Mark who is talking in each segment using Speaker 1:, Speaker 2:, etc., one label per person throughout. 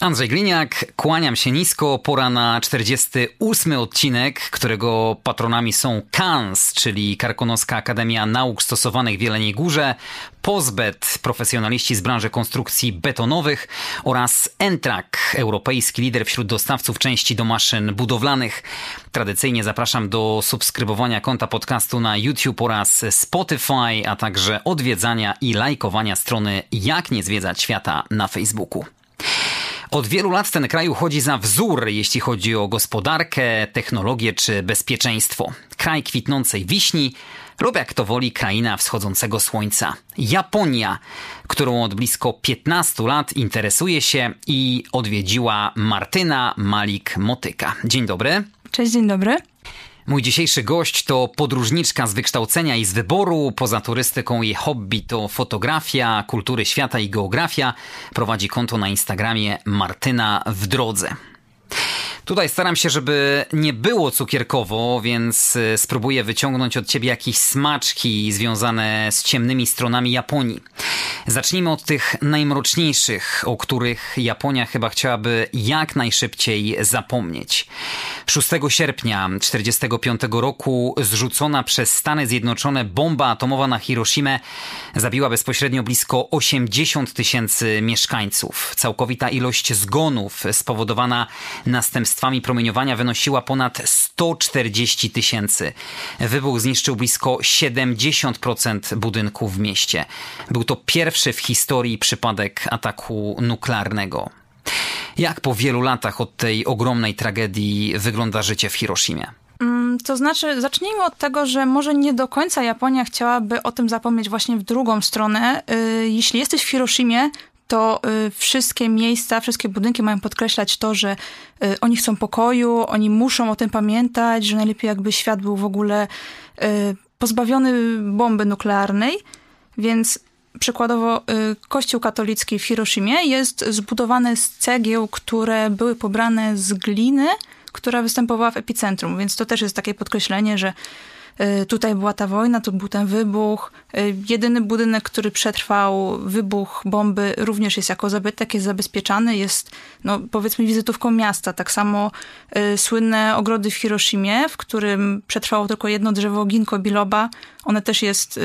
Speaker 1: Andrzej Gliniak, kłaniam się nisko. Pora na 48 odcinek, którego patronami są KANS, czyli Karkonoska Akademia Nauk Stosowanych w Jeleniej Górze, Pozbet, profesjonaliści z branży konstrukcji betonowych oraz Entrak, europejski lider wśród dostawców części do maszyn budowlanych. Tradycyjnie zapraszam do subskrybowania konta podcastu na YouTube oraz Spotify, a także odwiedzania i lajkowania strony Jak nie zwiedzać świata na Facebooku. Od wielu lat ten kraj uchodzi za wzór, jeśli chodzi o gospodarkę, technologię czy bezpieczeństwo. Kraj kwitnącej wiśni lub jak to woli kraina wschodzącego słońca. Japonia, którą od blisko 15 lat interesuje się i odwiedziła Martyna Malik-Motyka. Dzień dobry.
Speaker 2: Cześć, dzień dobry.
Speaker 1: Mój dzisiejszy gość to podróżniczka z wykształcenia i z wyboru. Poza turystyką jej hobby to fotografia, kultury świata i geografia. Prowadzi konto na Instagramie Martyna w drodze. Tutaj staram się, żeby nie było cukierkowo, więc y, spróbuję wyciągnąć od ciebie jakieś smaczki związane z ciemnymi stronami Japonii. Zacznijmy od tych najmroczniejszych, o których Japonia chyba chciałaby jak najszybciej zapomnieć. 6 sierpnia 1945 roku zrzucona przez Stany Zjednoczone bomba atomowa na Hiroshimę zabiła bezpośrednio blisko 80 tysięcy mieszkańców. Całkowita ilość zgonów spowodowana następstwami promieniowania wynosiła ponad 140 tysięcy. Wybuch zniszczył blisko 70% budynków w mieście. Był to pierwszy w historii przypadek ataku nuklearnego. Jak po wielu latach od tej ogromnej tragedii wygląda życie w Hiroshimie?
Speaker 2: Mm, to znaczy, zacznijmy od tego, że może nie do końca Japonia chciałaby o tym zapomnieć właśnie w drugą stronę. Y, jeśli jesteś w Hiroshimie, to y, wszystkie miejsca, wszystkie budynki mają podkreślać to, że y, oni chcą pokoju, oni muszą o tym pamiętać, że najlepiej jakby świat był w ogóle pozbawiony bomby nuklearnej. Więc przykładowo kościół katolicki w Hiroshimie jest zbudowany z cegieł, które były pobrane z gliny, która występowała w epicentrum, więc to też jest takie podkreślenie, że y, tutaj była ta wojna, tu był ten wybuch. Y, jedyny budynek, który przetrwał wybuch bomby również jest jako zabytek, jest zabezpieczany, jest no, powiedzmy wizytówką miasta. Tak samo y, słynne ogrody w Hiroshimie, w którym przetrwało tylko jedno drzewo ginko biloba, one też jest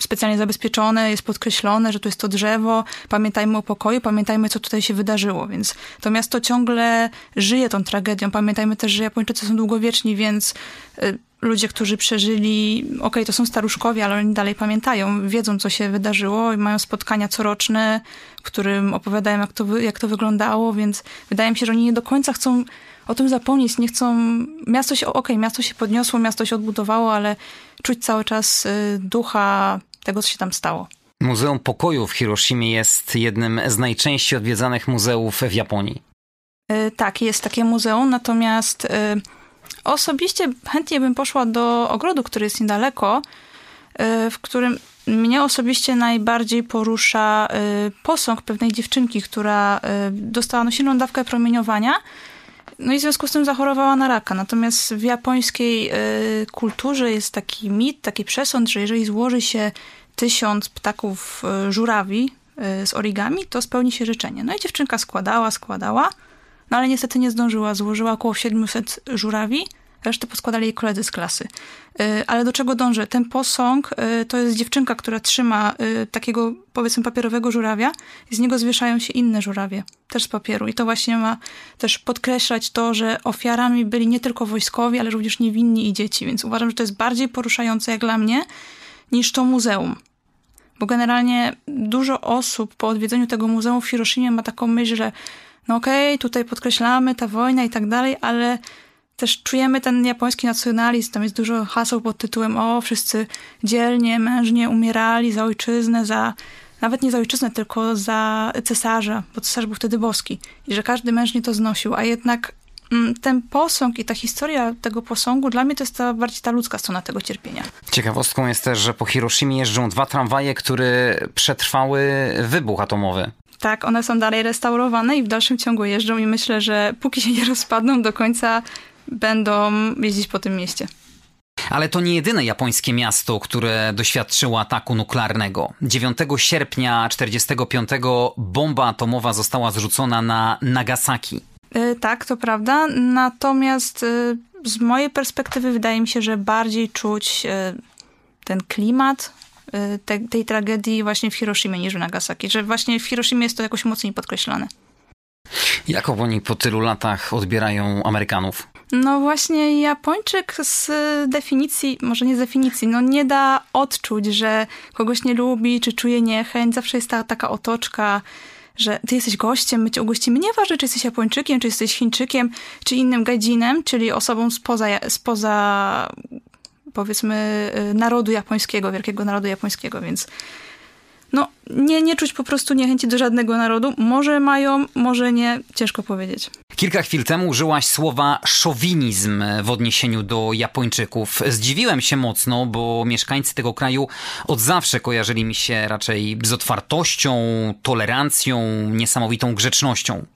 Speaker 2: specjalnie zabezpieczone, jest podkreślone, że to jest to drzewo. Pamiętajmy o pokoju, pamiętajmy, co tutaj się wydarzyło. Więc to miasto ciągle żyje tą tragedią. Pamiętajmy też, że Japończycy są długowieczni, więc ludzie, którzy przeżyli, okej, okay, to są staruszkowie, ale oni dalej pamiętają, wiedzą, co się wydarzyło i mają spotkania coroczne, w którym opowiadają, jak to, jak to wyglądało, więc wydaje mi się, że oni nie do końca chcą o tym zapomnieć, nie chcą... Miasto się, okej, okay, miasto się podniosło, miasto się odbudowało, ale czuć cały czas y, ducha tego, co się tam stało.
Speaker 1: Muzeum Pokoju w Hiroshimie jest jednym z najczęściej odwiedzanych muzeów w Japonii.
Speaker 2: Y, tak, jest takie muzeum, natomiast y, osobiście chętnie bym poszła do ogrodu, który jest niedaleko, w którym mnie osobiście najbardziej porusza posąg pewnej dziewczynki, która dostała nosilną dawkę promieniowania no i w związku z tym zachorowała na raka. Natomiast w japońskiej y, kulturze jest taki mit, taki przesąd, że jeżeli złoży się tysiąc ptaków y, żurawi y, z origami, to spełni się życzenie. No i dziewczynka składała, składała, no ale niestety nie zdążyła. Złożyła około 700 żurawi, resztę poskładali jej koledzy z klasy. Y, ale do czego dążę? Ten posąg y, to jest dziewczynka, która trzyma y, takiego powiedzmy papierowego żurawia i z niego zwieszają się inne żurawie, też z papieru. I to właśnie ma też podkreślać to, że ofiarami byli nie tylko wojskowi, ale również niewinni i dzieci. Więc uważam, że to jest bardziej poruszające jak dla mnie niż to muzeum. Bo generalnie dużo osób po odwiedzeniu tego muzeum w Hiroshimie ma taką myśl, że no okej, okay, tutaj podkreślamy ta wojna i tak dalej, ale też czujemy ten japoński nacjonalizm. Tam jest dużo haseł pod tytułem o, wszyscy dzielnie, mężnie umierali za ojczyznę, za nawet nie za ojczyznę, tylko za cesarza, bo cesarz był wtedy boski. I że każdy mężnie to znosił, a jednak mm, ten posąg i ta historia tego posągu, dla mnie to jest ta, bardziej ta ludzka strona tego cierpienia.
Speaker 1: Ciekawostką jest też, że po Hiroshimie jeżdżą dwa tramwaje, które przetrwały wybuch atomowy.
Speaker 2: Tak, one są dalej restaurowane i w dalszym ciągu jeżdżą i myślę, że póki się nie rozpadną do końca będą jeździć po tym mieście.
Speaker 1: Ale to nie jedyne japońskie miasto, które doświadczyło ataku nuklearnego. 9 sierpnia 1945 bomba atomowa została zrzucona na Nagasaki.
Speaker 2: Yy, tak, to prawda. Natomiast yy, z mojej perspektywy wydaje mi się, że bardziej czuć yy, ten klimat te, tej tragedii właśnie w Hiroshimie niż w Nagasaki. Że właśnie w Hiroshimie jest to jakoś mocniej podkreślane.
Speaker 1: Jak oni po tylu latach odbierają Amerykanów?
Speaker 2: No właśnie Japończyk z definicji, może nie z definicji, no nie da odczuć, że kogoś nie lubi, czy czuje niechęć. Zawsze jest ta taka otoczka, że ty jesteś gościem, my cię ugościmy. Nieważne, czy jesteś Japończykiem, czy jesteś Chińczykiem, czy innym gadzinem, czyli osobą spoza, spoza powiedzmy narodu japońskiego, wielkiego narodu japońskiego, więc no, nie, nie czuć po prostu niechęci do żadnego narodu. Może mają, może nie, ciężko powiedzieć.
Speaker 1: Kilka chwil temu użyłaś słowa szowinizm w odniesieniu do Japończyków. Zdziwiłem się mocno, bo mieszkańcy tego kraju od zawsze kojarzyli mi się raczej z otwartością, tolerancją, niesamowitą grzecznością.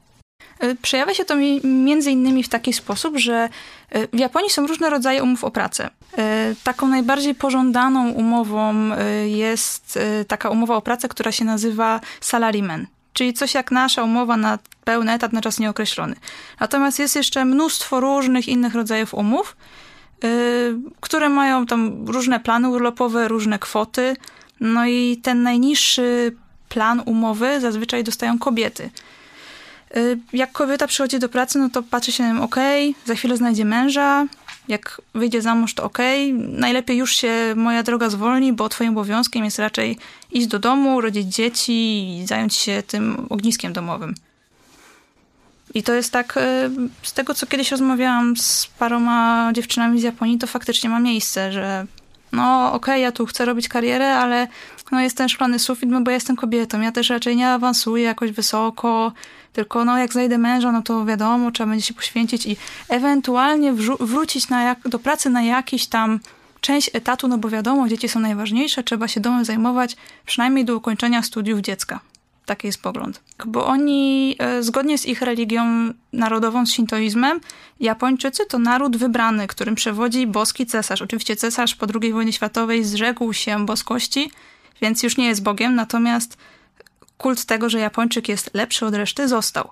Speaker 2: Y, przejawia się to między innymi w taki sposób, że y, w Japonii są różne rodzaje umów o pracę. Y, taką najbardziej pożądaną umową jest taka umowa o pracę, która się nazywa salaryman, czyli coś jak nasza umowa na pełny etat na czas nieokreślony. Natomiast jest jeszcze mnóstwo różnych innych rodzajów umów, które mają tam różne plany urlopowe, różne kwoty. No i ten najniższy plan umowy zazwyczaj dostają kobiety. Jak kobieta przychodzi do pracy, no to patrzy się ok, za chwilę znajdzie męża, jak wyjdzie za mąż, to ok, najlepiej już się moja droga zwolni, bo twoim obowiązkiem jest raczej iść do domu, rodzić dzieci i zająć się tym ogniskiem domowym. I to jest tak, y, z tego co kiedyś rozmawiałam z paroma dziewczynami z Japonii, to faktycznie ma miejsce, że no okej, okay, ja tu chcę robić karierę, ale no jest ten szklany sufit, no bo ja jestem kobietą, ja też raczej nie awansuję jakoś wysoko, tylko no jak znajdę męża, no to wiadomo, trzeba będzie się poświęcić i ewentualnie wrócić jak, do pracy na jakiś tam część etatu, no bo wiadomo, dzieci są najważniejsze, trzeba się domem zajmować przynajmniej do ukończenia studiów dziecka. Taki jest pogląd. Bo oni, e, zgodnie z ich religią narodową, z shintoizmem, Japończycy to naród wybrany, którym przewodzi boski cesarz. Oczywiście cesarz po II wojnie światowej zrzekł się boskości, więc już nie jest Bogiem, natomiast kult tego, że Japończyk jest lepszy od reszty, został.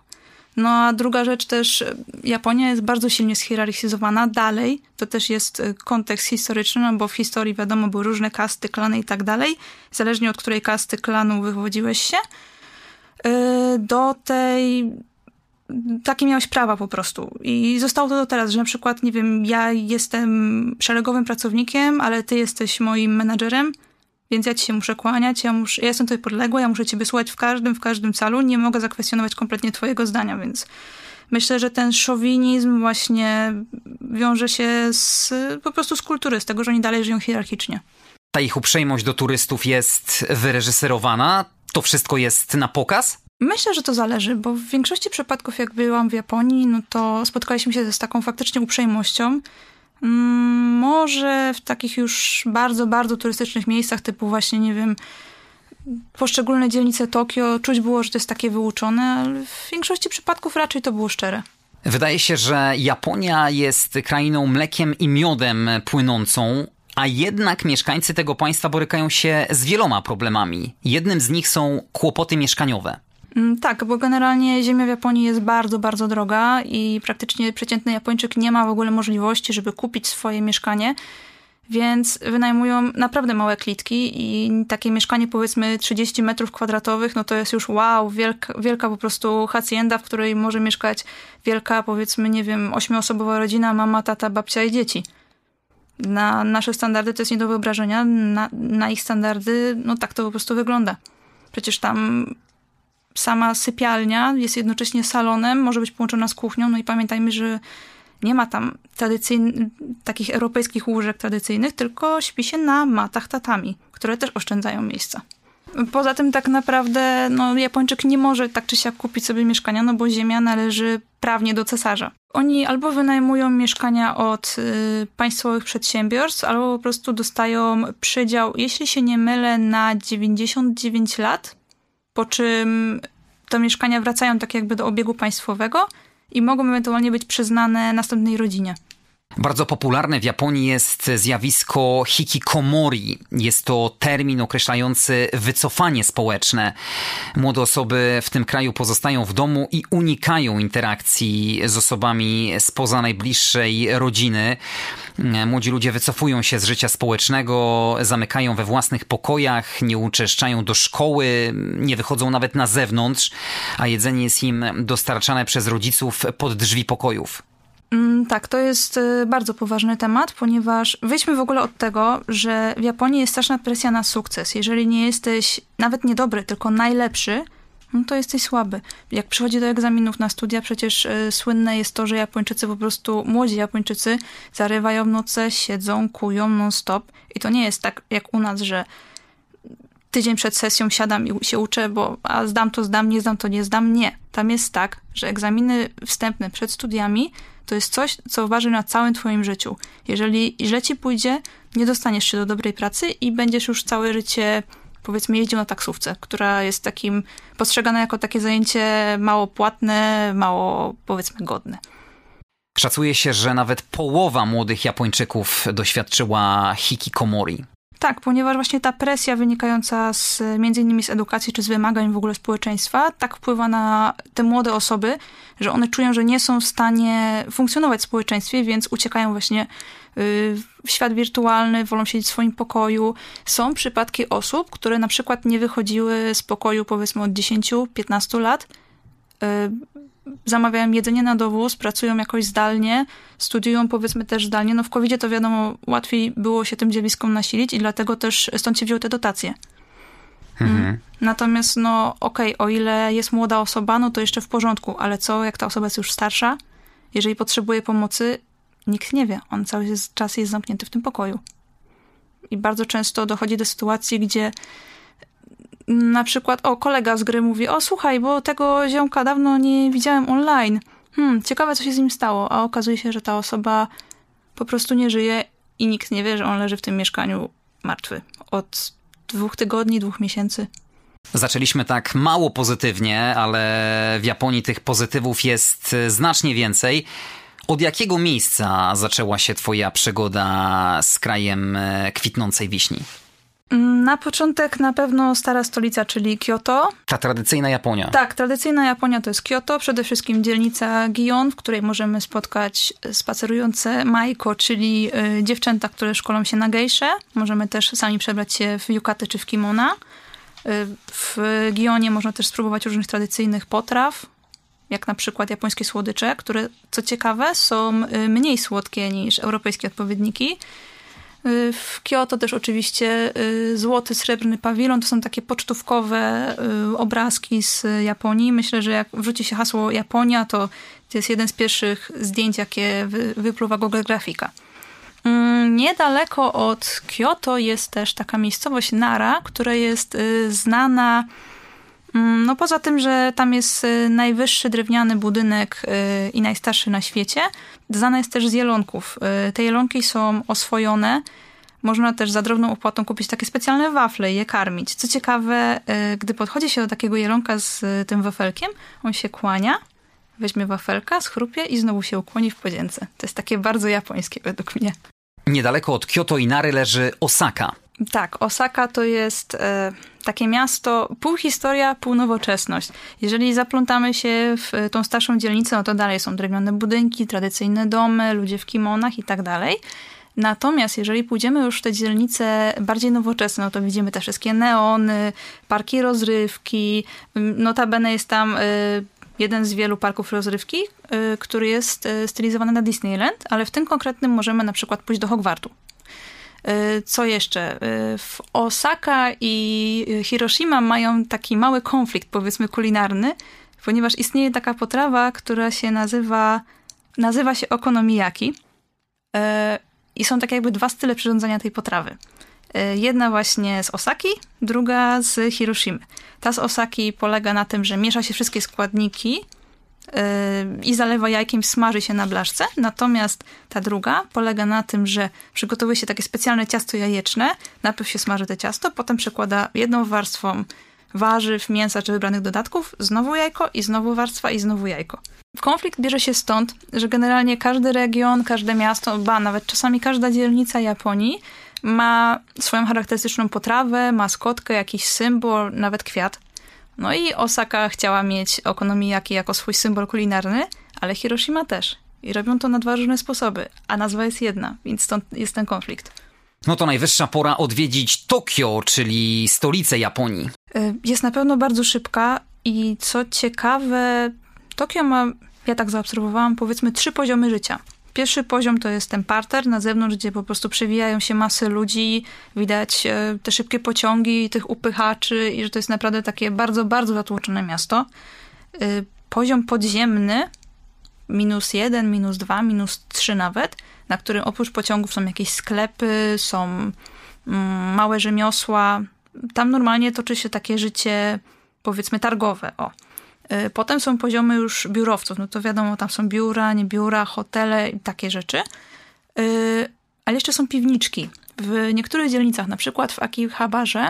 Speaker 2: No a druga rzecz też, Japonia jest bardzo silnie schierarchizowana dalej. To też jest y, kontekst historyczny, no bo w historii wiadomo, były różne kasty, klany i tak dalej. Zależnie od której kasty klanu wywodziłeś się, y, do tej takie miałeś prawa po prostu. I zostało to do teraz, że na przykład, nie wiem, ja jestem szeregowym pracownikiem, ale ty jesteś moim menadżerem, więc ja ci się muszę kłaniać, ja, muszę, ja jestem tutaj podległa, ja muszę ciebie słuchać w każdym, w każdym calu, nie mogę zakwestionować kompletnie twojego zdania, więc myślę, że ten szowinizm właśnie wiąże się z, po prostu z kultury, z tego, że oni dalej żyją hierarchicznie.
Speaker 1: Ta ich uprzejmość do turystów jest wyreżyserowana? To wszystko jest na pokaz?
Speaker 2: Myślę, że to zależy, bo w większości przypadków, jak byłam w Japonii, no to spotkaliśmy się z taką faktycznie uprzejmością. Mm, może w takich już bardzo, bardzo turystycznych miejscach, typu właśnie, nie wiem, poszczególne dzielnice Tokio, czuć było, że to jest takie wyuczone, ale w większości przypadków raczej to było szczere.
Speaker 1: Wydaje się, że Japonia jest krainą mlekiem i miodem płynącą, a jednak mieszkańcy tego państwa borykają się z wieloma problemami. Jednym z nich są kłopoty mieszkaniowe.
Speaker 2: Mm, tak, bo generalnie ziemia w Japonii jest bardzo, bardzo droga i praktycznie przeciętny Japończyk nie ma w ogóle możliwości, żeby kupić swoje mieszkanie, więc wynajmują naprawdę małe klitki i takie mieszkanie powiedzmy 30 metrów kwadratowych, no to jest już wow, wielka, wielka po prostu hacienda, w której może mieszkać wielka powiedzmy, nie wiem, ośmioosobowa rodzina, mama, tata, babcia i dzieci. Na nasze standardy to jest nie do wyobrażenia, na, na ich standardy, no tak to po prostu wygląda. Przecież tam sama sypialnia jest jednocześnie salonem, może być połączona z kuchnią, no i pamiętajmy, że nie ma tam tradycyjnych, takich europejskich łóżek tradycyjnych, tylko śpi się na matach tatami, które też oszczędzają miejsca. Poza tym tak naprawdę no, Japończyk nie może tak czy siak kupić sobie mieszkania, no bo ziemia należy prawnie do cesarza. Oni albo wynajmują mieszkania od y, państwowych przedsiębiorstw, albo po prostu dostają przydział, jeśli się nie mylę, na 99 lat, po czym te mieszkania wracają tak jakby do obiegu państwowego i mogą ewentualnie być przyznane następnej rodzinie.
Speaker 1: Bardzo popularne w Japonii jest zjawisko hikikomori. Jest to termin określający wycofanie społeczne. Młode osoby w tym kraju pozostają w domu i unikają interakcji z osobami spoza najbliższej rodziny. Młodzi ludzie wycofują się z życia społecznego, zamykają we własnych pokojach, nie uczęszczają do szkoły, nie wychodzą nawet na zewnątrz, a jedzenie jest im dostarczane przez rodziców pod drzwi pokojów.
Speaker 2: Mm, tak, to jest y, bardzo poważny temat, ponieważ wyjdźmy w ogóle od tego, że w Japonii jest straszna presja na sukces. Jeżeli nie jesteś nawet niedobry, tylko najlepszy, no to jesteś słaby. Jak przychodzi do egzaminów na studia, przecież y, słynne jest to, że Japończycy po prostu, młodzi Japończycy zarywają noce, siedzą, kują non-stop. I to nie jest tak jak u nas, że tydzień przed sesją siadam i się uczę, bo a zdam to zdam, nie zdam to nie zdam. Nie. Tam jest tak, że egzaminy wstępne przed studiami to jest coś, co waży na całym twoim życiu. Jeżeli źle ci pójdzie, nie dostaniesz się do dobrej pracy i będziesz już całe życie powiedzmy jeździł na taksówce, która jest takim postrzegana jako takie zajęcie mało płatne, mało powiedzmy godne.
Speaker 1: Szacuje się, że nawet połowa młodych Japończyków doświadczyła hikikomori.
Speaker 2: Tak, ponieważ właśnie ta presja wynikająca z między innymi z edukacji czy z wymagań w ogóle społeczeństwa tak wpływa na te młode osoby, że one czują, że nie są w stanie funkcjonować w społeczeństwie, więc uciekają właśnie y, w świat wirtualny, wolą siedzieć w swoim pokoju. Są przypadki osób, które na przykład nie wychodziły z pokoju powiedzmy od 10-15 lat, y, zamawiają jedzenie na dowóz, pracują jakoś zdalnie, studiują powiedzmy też zdalnie. No w covid to wiadomo, łatwiej było się tym zjawiskom nasilić i dlatego też stąd się wzięły te dotacje. Mhm. Mm. Natomiast no okej, okay, o ile jest młoda osoba, no to jeszcze w porządku, ale co jak ta osoba jest już starsza? Jeżeli potrzebuje pomocy, nikt nie wie. On cały czas jest zamknięty w tym pokoju. I bardzo często dochodzi do sytuacji, gdzie na przykład, o, kolega z gry mówi, o słuchaj, bo tego ziomka dawno nie widziałem online. Hmm, ciekawe, co się z nim stało. A okazuje się, że ta osoba po prostu nie żyje i nikt nie wie, że on leży w tym mieszkaniu martwy. Od dwóch tygodni, dwóch miesięcy.
Speaker 1: Zaczęliśmy tak mało pozytywnie, ale w Japonii tych pozytywów jest znacznie więcej. Od jakiego miejsca zaczęła się Twoja przygoda z krajem e, kwitnącej wiśni?
Speaker 2: Na początek na pewno stara stolica, czyli Kyoto.
Speaker 1: Ta tradycyjna Japonia.
Speaker 2: Tak, tradycyjna Japonia to jest Kyoto, przede wszystkim dzielnica Gion, w której możemy spotkać spacerujące maiko, czyli y, dziewczęta, które szkolą się na gejsze. Możemy też sami przebrać się w yukaty czy w kimona. Y, w Gionie można też spróbować różnych tradycyjnych potraw, jak na przykład japońskie słodycze, które co ciekawe są y, mniej słodkie niż europejskie odpowiedniki. Y, w Kyoto też oczywiście y, złoty, srebrny pawilon to są takie pocztówkowe y, obrazki z Japonii. Myślę, że jak wrzuci się hasło Japonia, to jest jeden z pierwszych zdjęć, jakie wypluwa Google Grafika. Mm, niedaleko od Kyoto jest też taka miejscowość Nara, która jest znana. Mm, no poza tym, że tam jest najwyższy drewniany budynek i najstarszy na świecie, znana jest też z jelonków. Te jelonki są oswojone można też za drobną opłatą kupić takie specjalne wafle i je karmić. Co ciekawe, y, gdy podchodzi się do takiego jelonka z y, tym wafelkiem, on się kłania, weźmie wafelka, schrupie i znowu się ukłoni w podzięce. To jest takie bardzo japońskie według mnie.
Speaker 1: Niedaleko od Kyoto i Nary leży Osaka.
Speaker 2: Tak, Osaka to jest e, takie miasto, pół historia, pół nowoczesność. Jeżeli zaplątamy się w tą starszą dzielnicę, no to dalej są drewniane budynki, tradycyjne domy, ludzie w kimonach i tak dalej. Natomiast jeżeli pójdziemy już w te dzielnice bardziej nowoczesne, no to widzimy te wszystkie neony, parki rozrywki. Notabene jest tam y, jeden z wielu parków rozrywki, y, który jest stylizowany na Disneyland, ale w tym konkretnym możemy na przykład pójść do Hogwartu. Co jeszcze? W Osaka i Hiroshima mają taki mały konflikt, powiedzmy, kulinarny, ponieważ istnieje taka potrawa, która się nazywa, nazywa się okonomiyaki. I są tak jakby dwa style przyrządzania tej potrawy. Jedna właśnie z Osaki, druga z Hiroshimy. Ta z Osaki polega na tym, że miesza się wszystkie składniki i zalewa jajkiem, smaży się na blaszce. Natomiast ta druga polega na tym, że przygotowuje się takie specjalne ciasto jajeczne. Najpierw się smaży te ciasto, potem przekłada jedną warstwą warzyw, mięsa czy wybranych dodatków, znowu jajko i znowu warstwa i znowu jajko. Konflikt bierze się stąd, że generalnie każdy region, każde miasto, ba, nawet czasami każda dzielnica Japonii ma swoją charakterystyczną potrawę, maskotkę, jakiś symbol, nawet kwiat. No i Osaka chciała mieć okonomiyaki jako swój symbol kulinarny, ale Hiroshima też. I robią to na dwa różne sposoby, a nazwa jest jedna, więc stąd jest ten konflikt.
Speaker 1: No to najwyższa pora odwiedzić Tokio, czyli stolicę Japonii.
Speaker 2: Y, jest na pewno bardzo szybka i co ciekawe, Tokio ma, ja tak zaobserwowałam, powiedzmy trzy poziomy życia. Pierwszy poziom to jest ten parter na zewnątrz, gdzie po prostu przewijają się masy ludzi, widać e, te szybkie pociągi, tych upychaczy i że to jest naprawdę takie bardzo, bardzo zatłoczone miasto. E, poziom podziemny, minus jeden, minus dwa, minus trzy nawet, na którym oprócz pociągów są jakieś sklepy, są mm, małe rzemiosła. Tam normalnie toczy się takie życie, powiedzmy, targowe. O. Y, potem są poziomy już biurowców, no to wiadomo, tam są biura, nie biura, hotele i takie rzeczy. Y, ale jeszcze są piwniczki. W niektórych dzielnicach, na przykład w Akihabarze,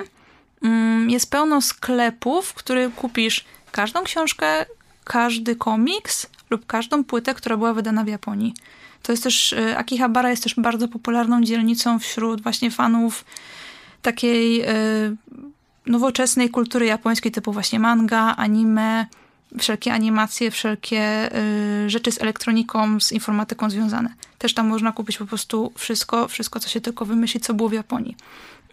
Speaker 2: mm, jest pełno sklepów, w których kupisz każdą książkę, każdy komiks lub każdą płytę, która była wydana w Japonii. To jest też, y, Akihabara jest też bardzo popularną dzielnicą wśród właśnie fanów takiej nowoczesnej kultury japońskiej, typu właśnie manga, anime, wszelkie animacje, wszelkie y, rzeczy z elektroniką, z informatyką związane. Też tam można kupić po prostu wszystko, wszystko, co się tylko wymyśli, co było w Japonii.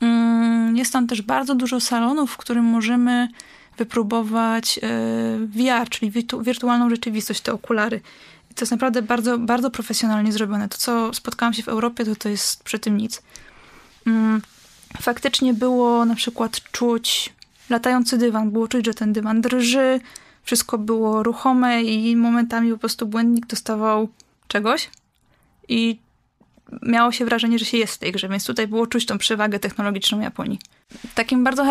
Speaker 2: Mm, jest tam też bardzo dużo salonów, w którym możemy wypróbować y, VR, czyli wirtu wirtualną rzeczywistość, te okulary. To jest naprawdę bardzo, bardzo profesjonalnie zrobione. To, co spotkałam się w Europie, to to jest przy tym nic. Mm, faktycznie było na przykład czuć latający dywan. Było czuć, że ten dywan drży, wszystko było ruchome i momentami po prostu błędnik dostawał czegoś i miało się wrażenie, że się jest w tej grze, więc tutaj było czuć tą przewagę technologiczną Japonii. Takim bardzo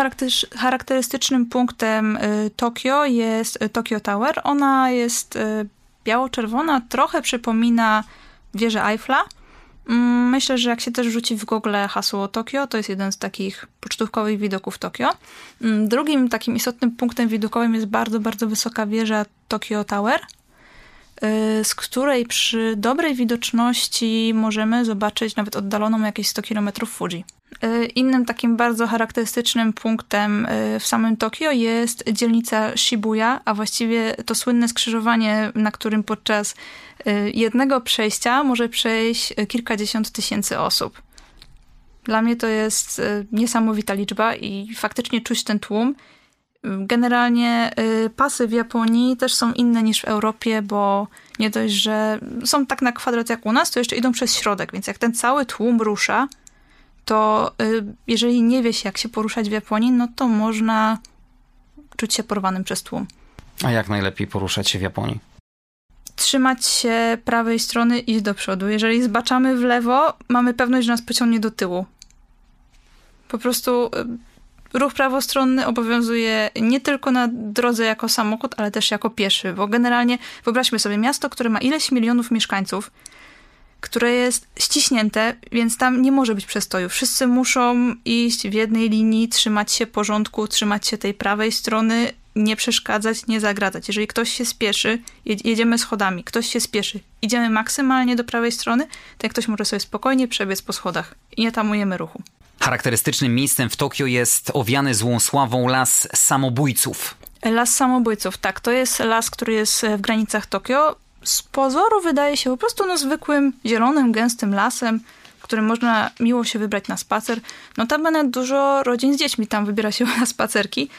Speaker 2: charakterystycznym punktem y, Tokio jest y, Tokyo Tower. Ona jest y, biało-czerwona, trochę przypomina wieżę Eiffla, myślę, że jak się też rzuci w Google hasło Tokio, to jest jeden z takich pocztówkowych widoków Tokio. Mm, drugim takim istotnym punktem widokowym jest bardzo, bardzo wysoka wieża Tokyo Tower, z której przy dobrej widoczności możemy zobaczyć nawet oddaloną jakieś 100 km Fuji. Y, innym takim bardzo charakterystycznym punktem y, w samym Tokio jest dzielnica Shibuya, a właściwie to słynne skrzyżowanie, na którym podczas y, jednego przejścia może przejść kilkadziesiąt tysięcy osób. Dla mnie to jest niesamowita liczba i faktycznie czuć ten tłum. Generalnie pasy w Japonii też są inne niż w Europie, bo nie dość, że są tak na kwadrat jak u nas, to jeszcze idą przez środek, więc jak ten cały tłum rusza, to y, jeżeli nie wie się, jak się poruszać w Japonii, no to można czuć się porwanym przez tłum.
Speaker 1: A jak najlepiej poruszać się w Japonii?
Speaker 2: Trzymać się prawej strony, iść do przodu. Jeżeli zbaczamy w lewo, mamy pewność, że nas pociągnie do tyłu. Po prostu y, ruch prawostronny obowiązuje nie tylko na drodze jako samochód, ale też jako pieszy, bo generalnie wyobraźmy sobie miasto, które ma ileś milionów mieszkańców, które jest ściśnięte, więc tam nie może być przestoju. Wszyscy muszą iść w jednej linii, trzymać się porządku, trzymać się tej prawej strony, nie przeszkadzać, nie zagradzać. Jeżeli ktoś się spieszy, jedziemy schodami, ktoś się spieszy, idziemy maksymalnie do prawej strony, to ktoś może sobie spokojnie przebiec po schodach i nie tamujemy ruchu.
Speaker 1: Charakterystycznym miejscem w Tokio jest owiany złą sławą las samobójców.
Speaker 2: Las samobójców, tak. To jest las, który jest w granicach Tokio z pozoru wydaje się po prostu no, zwykłym, zielonym, gęstym lasem, w którym można miło się wybrać na spacer. Notabene dużo rodzin z dziećmi tam wybiera się na spacerki,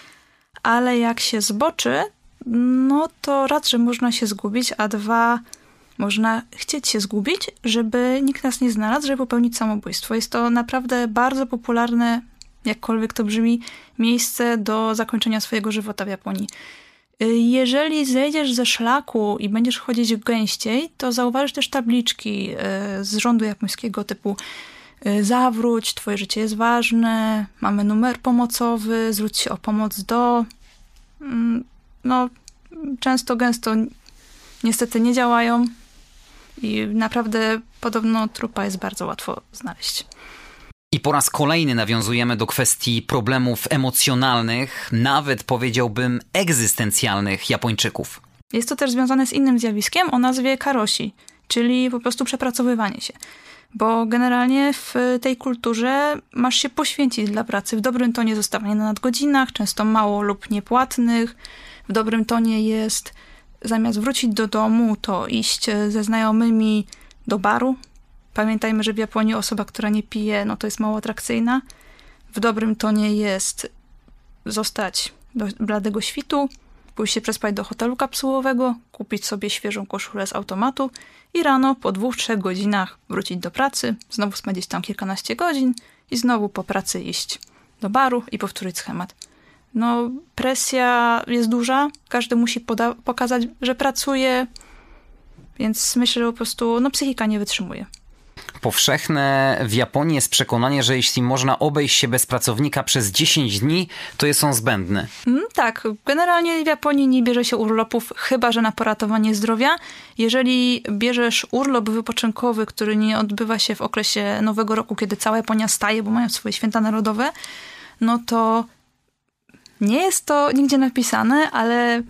Speaker 2: ale jak się zboczy, no to raz, że można się zgubić, a dwa, można chcieć się zgubić, żeby nikt nas nie znalazł, żeby popełnić samobójstwo. Jest to naprawdę bardzo popularne, jakkolwiek to brzmi, miejsce do zakończenia swojego żywota w Japonii. Jeżeli zejdziesz ze szlaku i będziesz chodzić gęściej, to zauważysz też tabliczki e, z rządu japońskiego typu y, zawróć, twoje życie jest ważne, mamy numer pomocowy, zwróć się o pomoc do. Mm, no, często, gęsto niestety nie działają i naprawdę podobno trupa jest bardzo łatwo znaleźć.
Speaker 1: I po raz kolejny nawiązujemy do kwestii problemów emocjonalnych, nawet powiedziałbym egzystencjalnych Japończyków.
Speaker 2: Jest to też związane z innym zjawiskiem o nazwie karosi, czyli po prostu przepracowywanie się. Bo generalnie w tej kulturze masz się poświęcić dla pracy. W dobrym tonie zostawanie na nadgodzinach, często mało lub niepłatnych. W dobrym tonie jest zamiast wrócić do domu, to iść ze znajomymi do baru. Pamiętajmy, że w Japonii osoba, która nie pije, no to jest mało atrakcyjna. W dobrym tonie jest zostać do bladego świtu, pójść się przespać do hotelu kapsułowego, kupić sobie świeżą koszulę z automatu i rano po dwóch, trzech godzinach wrócić do pracy, znowu spędzić tam kilkanaście godzin i znowu po pracy iść do baru i powtórzyć schemat. No, presja jest duża, każdy musi pokazać, że pracuje, więc myślę, że po prostu no, psychika nie wytrzymuje.
Speaker 1: Powszechne w Japonii jest przekonanie, że jeśli można obejść się bez pracownika przez 10 dni, to jest on zbędny.
Speaker 2: Mm, tak, generalnie w Japonii nie bierze się urlopów, chyba że na poratowanie zdrowia. Jeżeli bierzesz urlop wypoczynkowy, który nie odbywa się w okresie Nowego Roku, kiedy cała Japonia staje, bo mają swoje święta narodowe, no to nie jest to nigdzie napisane, ale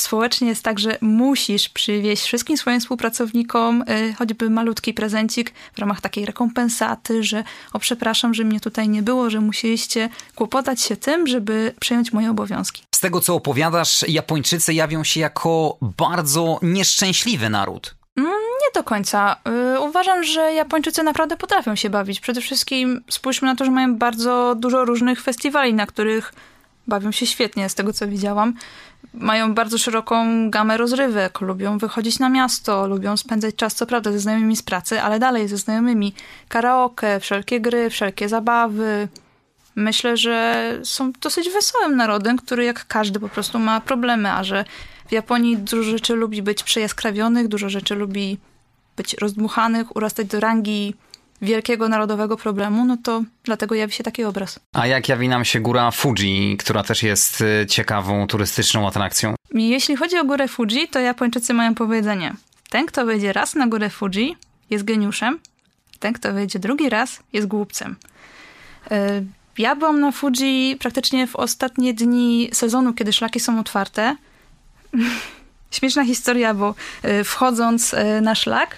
Speaker 2: społecznie jest tak, że musisz przywieźć wszystkim swoim współpracownikom y, choćby malutki prezencik w ramach takiej rekompensaty, że o przepraszam, że mnie tutaj nie było, że musieliście kłopotać się tym, żeby przejąć moje obowiązki.
Speaker 1: Z tego co opowiadasz, Japończycy jawią się jako bardzo nieszczęśliwy naród.
Speaker 2: Mm, nie do końca. Y, uważam, że Japończycy naprawdę potrafią się bawić. Przede wszystkim spójrzmy na to, że mają bardzo dużo różnych festiwali, na których bawią się świetnie, z tego co widziałam. Mają bardzo szeroką gamę rozrywek, lubią wychodzić na miasto, lubią spędzać czas, co prawda, ze znajomymi z pracy, ale dalej ze znajomymi. Karaoke, wszelkie gry, wszelkie zabawy. Myślę, że są dosyć wesołym narodem, który jak każdy po prostu ma problemy, a że w Japonii dużo rzeczy lubi być przejaskrawionych, dużo rzeczy lubi być rozdmuchanych, urastać do rangi wielkiego narodowego problemu, no to dlatego jawi się taki obraz.
Speaker 1: A jak jawi nam się góra Fuji, która też jest y, ciekawą turystyczną atrakcją?
Speaker 2: Jeśli chodzi o górę Fuji, to Japończycy mają powiedzenie: ten, kto wejdzie raz na górę Fuji, jest geniuszem, ten, kto wejdzie drugi raz, jest głupcem. Y, ja byłam na Fuji praktycznie w ostatnie dni sezonu, kiedy szlaki są otwarte. Śmieszna historia, bo y, wchodząc na szlak,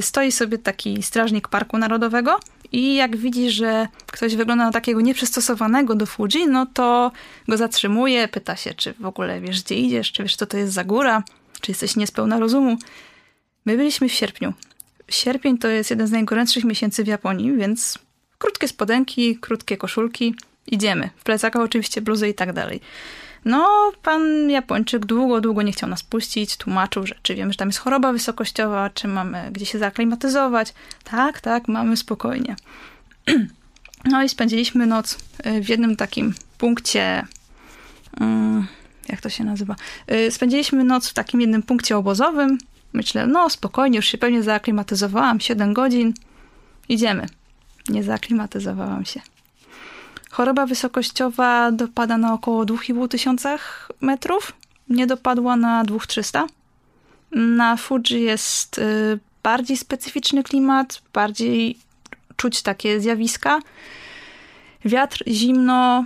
Speaker 2: stoi sobie taki strażnik Parku Narodowego i jak widzi, że ktoś wygląda na takiego nieprzystosowanego do Fuji, no to go zatrzymuje, pyta się, czy w ogóle wiesz, gdzie idziesz, czy wiesz, co to jest za góra, czy jesteś niespełna rozumu. My byliśmy w sierpniu. Sierpień to jest jeden z najgorętszych miesięcy w Japonii, więc krótkie spodenki, krótkie koszulki, idziemy. W plecakach oczywiście bluzy i tak dalej. No, pan Japończyk długo, długo nie chciał nas puścić, tłumaczył, że czy wiemy, że tam jest choroba wysokościowa, czy mamy gdzie się zaklimatyzować. Tak, tak, mamy spokojnie. No i spędziliśmy noc y, w jednym takim punkcie. Mm, jak to się nazywa? Y, spędziliśmy noc w takim jednym punkcie obozowym. Myślę, no spokojnie, już się pewnie zaaklimatyzowałam, 7 godzin. Idziemy. Nie zaaklimatyzowałam się. Choroba wysokościowa dopada na około 2,5 tysiącach metrów. Nie dopadła na 2300. Na Fuji jest y, bardziej specyficzny klimat, bardziej czuć takie zjawiska. Wiatr, zimno,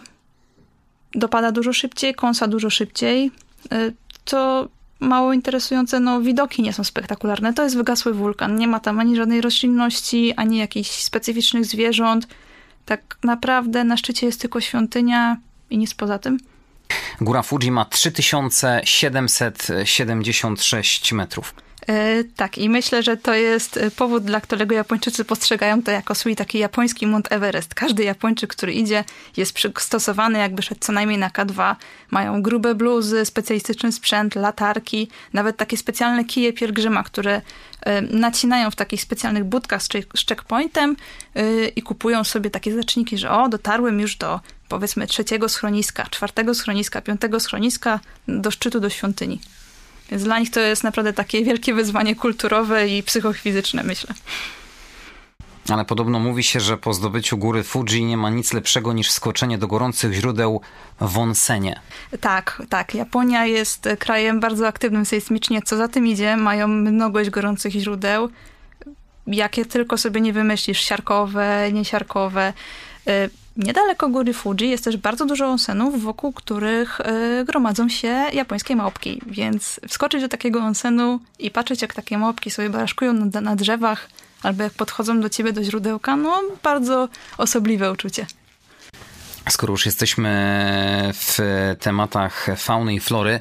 Speaker 2: dopada dużo szybciej, kąsa dużo szybciej. Y, to mało interesujące, no widoki nie są spektakularne. To jest wygasły wulkan. Nie ma tam ani żadnej roślinności, ani jakichś specyficznych zwierząt tak naprawdę na szczycie jest tylko świątynia i nic poza tym.
Speaker 1: Góra Fuji ma 3776 metrów.
Speaker 2: E, tak, i myślę, że to jest e, powód, dla którego Japończycy postrzegają to jako swój taki japoński Mount Everest. Każdy Japończyk, który idzie, jest przystosowany, jakby szedł co najmniej na K2. Mają grube bluzy, specjalistyczny sprzęt, latarki, nawet takie specjalne kije pielgrzyma, które e, nacinają w takich specjalnych budkach z, checkpointem i kupują sobie takie znaczniki, że o, dotarłem już do powiedzmy trzeciego schroniska, czwartego schroniska, piątego schroniska, do szczytu, do świątyni. Więc dla nich to jest naprawdę takie wielkie wyzwanie kulturowe i psychofizyczne, myślę.
Speaker 1: Ale podobno mówi się, że po zdobyciu góry Fuji nie ma nic lepszego niż skoczenie do gorących źródeł w onsenie.
Speaker 2: Tak, tak. Japonia jest krajem bardzo aktywnym sejsmicznie. Co za tym idzie, mają mnogość gorących źródeł. Jakie tylko sobie nie wymyślisz, siarkowe, niesiarkowe. Niedaleko góry Fuji jest też bardzo dużo onsenów, wokół których y, gromadzą się japońskie małpki, więc wskoczyć do takiego onsenu i patrzeć, jak takie małpki sobie baraszkują na, na drzewach, albo jak podchodzą do ciebie do źródełka, no bardzo osobliwe uczucie.
Speaker 1: Skoro już jesteśmy w tematach fauny i flory,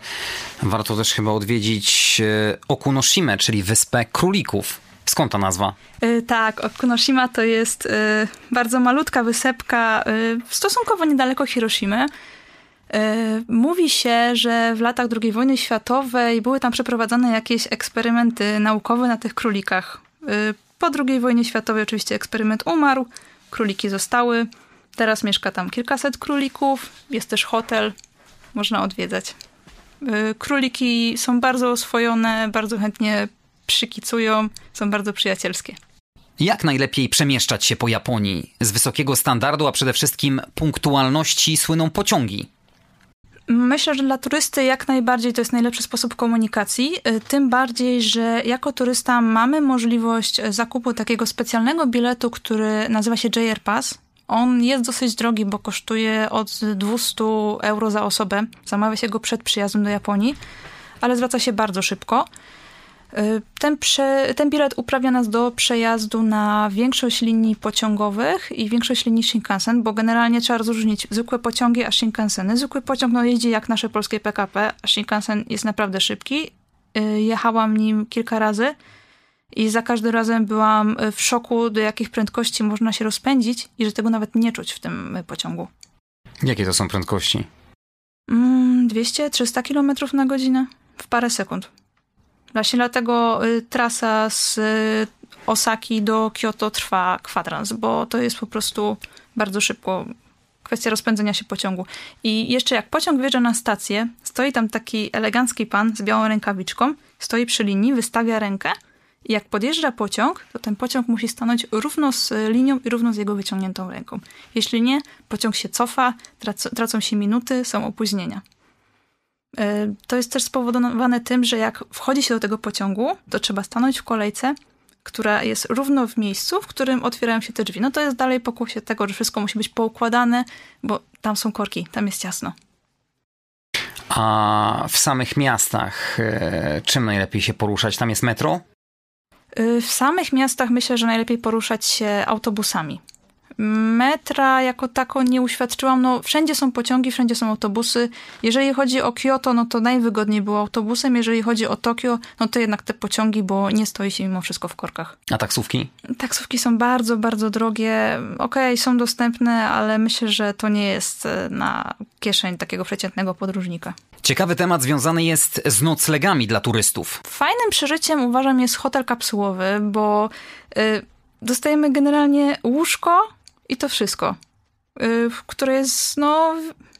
Speaker 1: warto też chyba odwiedzić e, Okunoshima, czyli wyspę królików. Skąd ta nazwa?
Speaker 2: Yy, tak, Okunoshima to jest yy, bardzo malutka wysepka yy, stosunkowo niedaleko Hiroshimy. Mówi się, że w latach II wojny światowej były tam przeprowadzane jakieś eksperymenty naukowe na tych królikach. Po II wojnie światowej oczywiście eksperyment umarł, króliki zostały. Teraz mieszka tam kilkaset królików, jest też hotel, można odwiedzać. Króliki są bardzo oswojone, bardzo chętnie przykicują, są bardzo przyjacielskie.
Speaker 1: Jak najlepiej przemieszczać się po Japonii? Z wysokiego standardu, a przede wszystkim punktualności słyną pociągi.
Speaker 2: Myślę, że dla turysty jak najbardziej to jest najlepszy sposób komunikacji. Y, tym bardziej, że jako turysta mamy możliwość zakupu takiego specjalnego biletu, który nazywa się JR Pass. On jest dosyć drogi, bo kosztuje od 200 euro za osobę. Zamawia się go przed przyjazdem do Japonii, ale zwraca się bardzo szybko. Y, ten, prze, ten bilet uprawia nas do przejazdu na większość linii pociągowych i większość linii Shinkansen, bo generalnie trzeba rozróżnić zwykłe pociągi a Shinkanseny. Zwykły pociąg no, jeździ jak nasze polskie PKP, a Shinkansen jest naprawdę szybki. Y, jechałam nim kilka razy i za każdym razem byłam w szoku, do jakich prędkości można się rozpędzić i że tego nawet nie czuć w tym pociągu.
Speaker 1: Jakie to są prędkości?
Speaker 2: 200-300 mm, km na godzinę w parę sekund. Właśnie dlatego y, trasa z y, Osaki do Kyoto trwa kwadrans, bo to jest po prostu bardzo szybko kwestia rozpędzenia się pociągu. I jeszcze jak pociąg wjeżdża na stację, stoi tam taki elegancki pan z białą rękawiczką, stoi przy linii, wystawia rękę i jak podjeżdża pociąg, to ten pociąg musi stanąć równo z linią i równo z jego wyciągniętą ręką. Jeśli nie, pociąg się cofa, tracą się minuty, są opóźnienia. E, to jest też spowodowane tym, że jak wchodzi się do tego pociągu, to trzeba stanąć w kolejce, która jest równo w miejscu, w którym otwierają się te drzwi. No to jest dalej pokłosie tego, że wszystko musi być poukładane, bo tam są korki, tam jest ciasno.
Speaker 1: A w samych miastach e, czym najlepiej się poruszać? Tam jest metro?
Speaker 2: E, w samych miastach myślę, że najlepiej poruszać się autobusami. Metra jako tako nie uświadczyłam. No, wszędzie są pociągi, wszędzie są autobusy. Jeżeli chodzi o Kyoto, no to najwygodniej było autobusem. Jeżeli chodzi o Tokio, no to jednak te pociągi, bo nie stoi się mimo wszystko w korkach.
Speaker 1: A taksówki?
Speaker 2: Taksówki są bardzo, bardzo drogie. Okej, okay, są dostępne, ale myślę, że to nie jest e, na kieszeń takiego przeciętnego podróżnika.
Speaker 1: Ciekawy temat związany jest z noclegami dla turystów.
Speaker 2: Fajnym przeżyciem uważam jest hotel kapsułowy, bo y, dostajemy generalnie łóżko, i to wszystko. Y, które jest, no,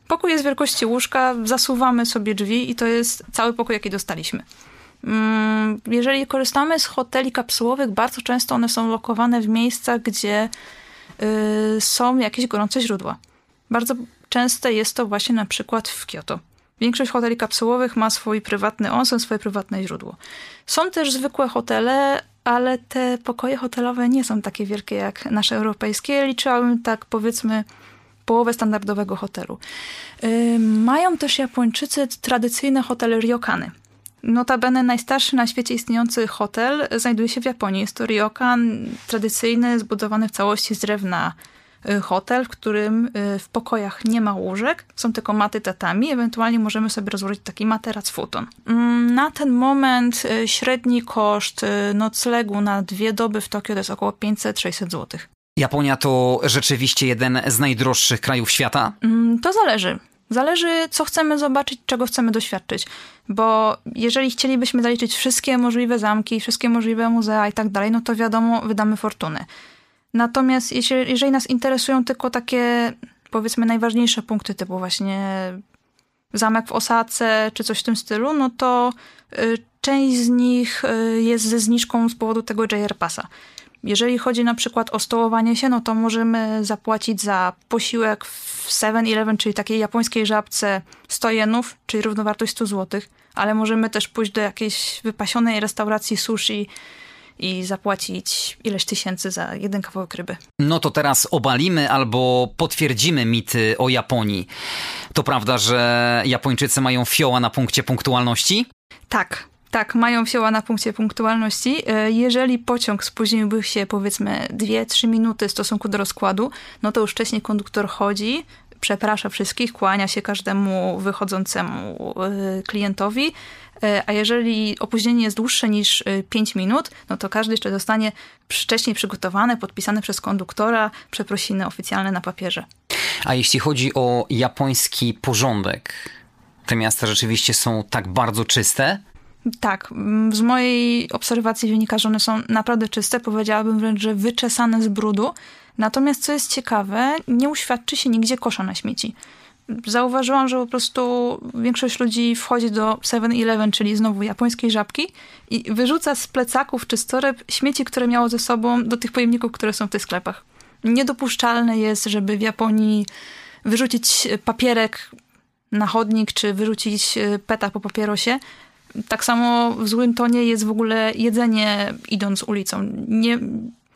Speaker 2: pokój jest wielkości łóżka, zasuwamy sobie drzwi i to jest cały pokój, jaki dostaliśmy. Mm, jeżeli korzystamy z hoteli kapsułowych, bardzo często one są lokowane w miejscach, gdzie y, są jakieś gorące źródła. Bardzo częste jest to właśnie na przykład w Kyoto. Większość hoteli kapsułowych ma swój prywatny onsen, swoje prywatne źródło. Są też zwykłe hotele, ale te pokoje hotelowe nie są takie wielkie jak nasze europejskie. Liczyłabym tak powiedzmy połowę standardowego hotelu. Yy, mają też Japończycy tradycyjne hotele ryokany. Notabene najstarszy na świecie istniejący hotel znajduje się w Japonii. Jest to ryokan tradycyjny, zbudowany w całości z drewna hotel, w którym y, w pokojach nie ma łóżek, są tylko maty tatami, ewentualnie możemy sobie rozłożyć taki materac futon. Mm, na ten moment y, średni koszt noclegu na dwie doby w Tokio to jest około 500-600 zł.
Speaker 1: Japonia to rzeczywiście jeden z najdroższych krajów świata?
Speaker 2: Mm, to zależy. Zależy, co chcemy zobaczyć, czego chcemy doświadczyć. Bo jeżeli chcielibyśmy zaliczyć wszystkie możliwe zamki, wszystkie możliwe muzea i tak dalej, no to wiadomo, wydamy fortunę. Natomiast jeżeli nas interesują tylko takie, powiedzmy, najważniejsze punkty, typu właśnie zamek w Osace, czy coś w tym stylu, no to y, część z nich y, jest ze zniżką z powodu tego JR Passa. Jeżeli chodzi na przykład o stołowanie się, no to możemy zapłacić za posiłek w 7-Eleven, czyli takiej japońskiej żabce 100 jenów, czyli równowartość 100 zł, ale możemy też pójść do jakiejś wypasionej restauracji sushi i zapłacić ileś tysięcy za jeden kawałek ryby.
Speaker 1: No to teraz obalimy albo potwierdzimy mity o Japonii. To prawda, że Japończycy mają fioła na punkcie punktualności?
Speaker 2: Tak, tak, mają fioła na punkcie punktualności. E, jeżeli pociąg spóźniłby się powiedzmy 2-3 minuty w stosunku do rozkładu, no to już wcześniej konduktor chodzi, przeprasza wszystkich, kłania się każdemu wychodzącemu e, klientowi, a jeżeli opóźnienie jest dłuższe niż 5 minut, no to każdy jeszcze dostanie wcześniej przygotowane, podpisane przez konduktora przeprosiny oficjalne na papierze.
Speaker 1: A jeśli chodzi o japoński porządek, te miasta rzeczywiście są tak bardzo czyste?
Speaker 2: Tak, mm, z mojej obserwacji wynika, że one są naprawdę czyste, powiedziałabym wręcz, że wyczesane z brudu. Natomiast co jest ciekawe, nie uświadczy się nigdzie kosza na śmieci. Zauważyłam, że po prostu większość ludzi wchodzi do 7-Eleven, czyli znowu japońskiej żabki i wyrzuca z plecaków czy z toreb śmieci, które miało ze sobą do tych pojemników, które są w tych sklepach. Niedopuszczalne jest, żeby w Japonii wyrzucić papierek na chodnik, czy wyrzucić e, peta po papierosie, tak samo w złym tonie jest w ogóle jedzenie idąc ulicą. Nie,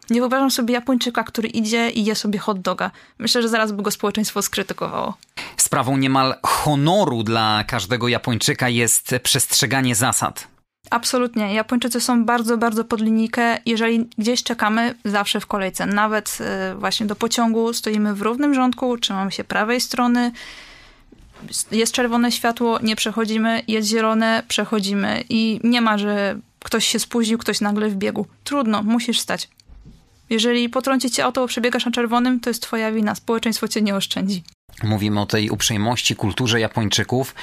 Speaker 2: nie wyobrażam sobie Japończyka, który idzie i je sobie hot doga. Myślę, że zaraz by go społeczeństwo skrytykowało.
Speaker 1: Sprawą niemal honoru dla każdego Japończyka jest przestrzeganie zasad.
Speaker 2: Absolutnie. Japończycy są bardzo, bardzo pod linijkę. Jeżeli gdzieś czekamy, zawsze w kolejce. Nawet e, właśnie do pociągu stoimy w równym rządku, trzymamy się prawej strony jest czerwone światło, nie przechodzimy, jest zielone, przechodzimy i nie ma, że ktoś się spóźnił, ktoś nagle wbiegł. Trudno, musisz stać. Jeżeli potrąci cię auto, przebiegasz na czerwonym, to jest twoja wina, społeczeństwo cię nie oszczędzi.
Speaker 1: Mówimy o tej uprzejmości, kulturze Japończyków,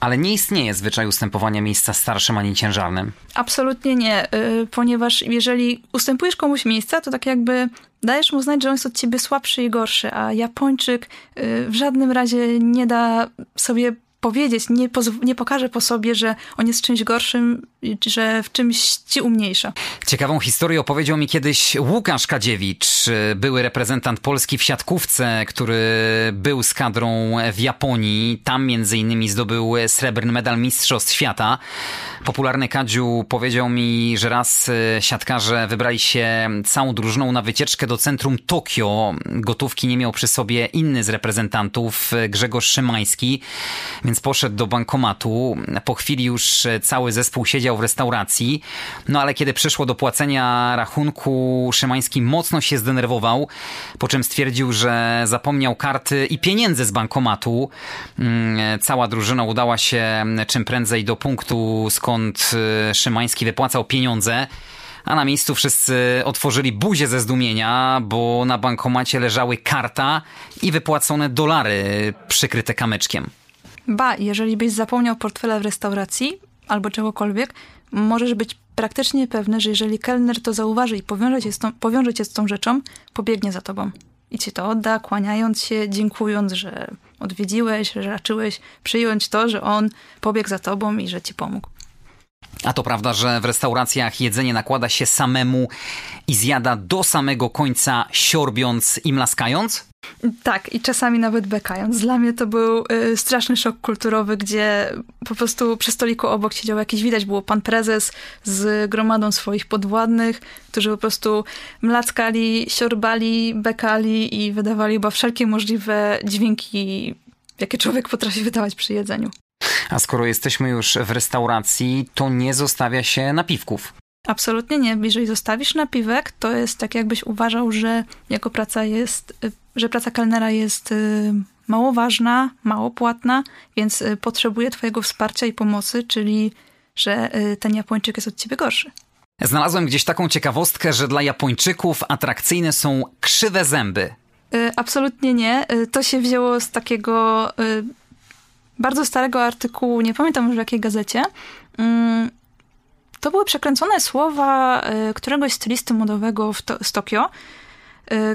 Speaker 1: ale nie istnieje zwyczaj ustępowania miejsca starszym ani ciężarnym.
Speaker 2: Absolutnie nie, y, ponieważ jeżeli ustępujesz komuś miejsca, to tak jakby dajesz mu znać, że on jest od ciebie słabszy i gorszy, a Japończyk y, w żadnym razie nie da sobie powiedzieć, nie, nie pokaże po sobie, że on jest czymś gorszym, że w czymś ci umniejsza.
Speaker 1: Ciekawą historię opowiedział mi kiedyś Łukasz Kadziewicz, były reprezentant Polski w siatkówce, który był z kadrą w Japonii. Tam między innymi zdobył srebrny medal Mistrzostw Świata. Popularny Kadziu powiedział mi, że raz e, siatkarze wybrali się całą drużyną na wycieczkę do centrum Tokio. Gotówki nie miał przy sobie inny z reprezentantów, e, Grzegorz Szymański, więc poszedł do bankomatu. Po chwili już e, cały zespół siedział w restauracji. No ale kiedy przyszło do płacenia rachunku, Szymański mocno się zdenerwował, po czym stwierdził, że zapomniał karty i pieniędzy z bankomatu. Mm, cała drużyna udała się czym prędzej do punktu, skąd y, Szymański wypłacał pieniądze. A na miejscu wszyscy otworzyli buzię ze zdumienia, bo na bankomacie leżały karta i wypłacone dolary przykryte kamyczkiem.
Speaker 2: Ba, jeżeli byś zapomniał portfela w restauracji albo czegokolwiek, możesz być praktycznie pewny, że jeżeli kelner to zauważy i powiąże cię z tą, powiąże cię z tą rzeczą, pobiegnie za tobą. I ci to odda, kłaniając się, dziękując, że odwiedziłeś, że raczyłeś przyjąć to, że on pobiegł za tobą i że ci pomógł.
Speaker 1: A to prawda, że w restauracjach jedzenie nakłada się samemu i zjada do samego końca, siorbiąc i mlaskając?
Speaker 2: Tak, i czasami nawet bekając. Dla mnie to był y, straszny szok kulturowy, gdzie po prostu przy stoliku obok siedział jakiś, widać było pan prezes z gromadą swoich podwładnych, którzy po prostu mlackali, siorbali, bekali i wydawali chyba wszelkie możliwe dźwięki, jakie człowiek potrafi wydawać przy jedzeniu.
Speaker 1: A skoro jesteśmy już w restauracji, to nie zostawia się napiwków.
Speaker 2: Absolutnie nie. Jeżeli zostawisz napiwek, to jest tak, jakbyś uważał, że jako praca jest, y, że praca kelnera jest y, mało ważna, mało płatna, więc y, potrzebuje Twojego wsparcia i pomocy, czyli że ten Japończyk jest od ciebie gorszy.
Speaker 1: Znalazłem gdzieś taką ciekawostkę, że dla Japończyków atrakcyjne są krzywe zęby.
Speaker 2: Absolutnie nie. To się wzięło z takiego bardzo starego artykułu, nie pamiętam już w jakiej gazecie. Mm, to były przekręcone słowa y, któregoś stylisty modowego to, z Tokio, y,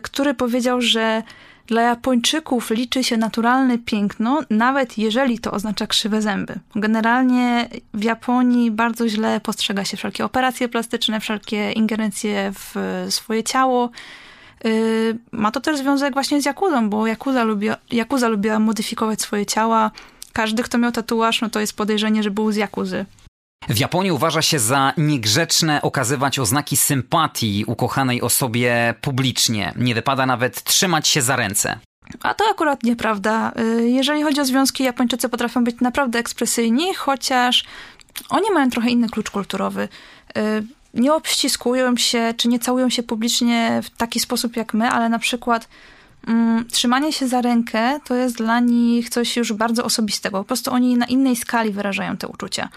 Speaker 2: który powiedział, że Dla Japończyków liczy się naturalne piękno, nawet jeżeli to oznacza krzywe zęby. Generalnie w Japonii bardzo źle postrzega się wszelkie operacje plastyczne, wszelkie ingerencje w swoje ciało. Y, ma to też związek właśnie z Jakuzą, bo Jakuza, lubi, lubiła modyfikować swoje ciała. Każdy, kto miał tatuaż, no to jest podejrzenie, że był z Jakuzy.
Speaker 1: W Japonii uważa się za niegrzeczne okazywać oznaki sympatii ukochanej osobie publicznie. Nie wypada nawet trzymać się za ręce.
Speaker 2: A to akurat nieprawda. Y, jeżeli chodzi o związki, Japończycy potrafią być naprawdę ekspresyjni, chociaż oni mają trochę inny klucz kulturowy. Y, nie obściskują się, czy nie całują się publicznie w taki sposób jak my, ale na przykład mm, trzymanie się za rękę to jest dla nich coś już bardzo osobistego. Po prostu oni na innej skali wyrażają te uczucia.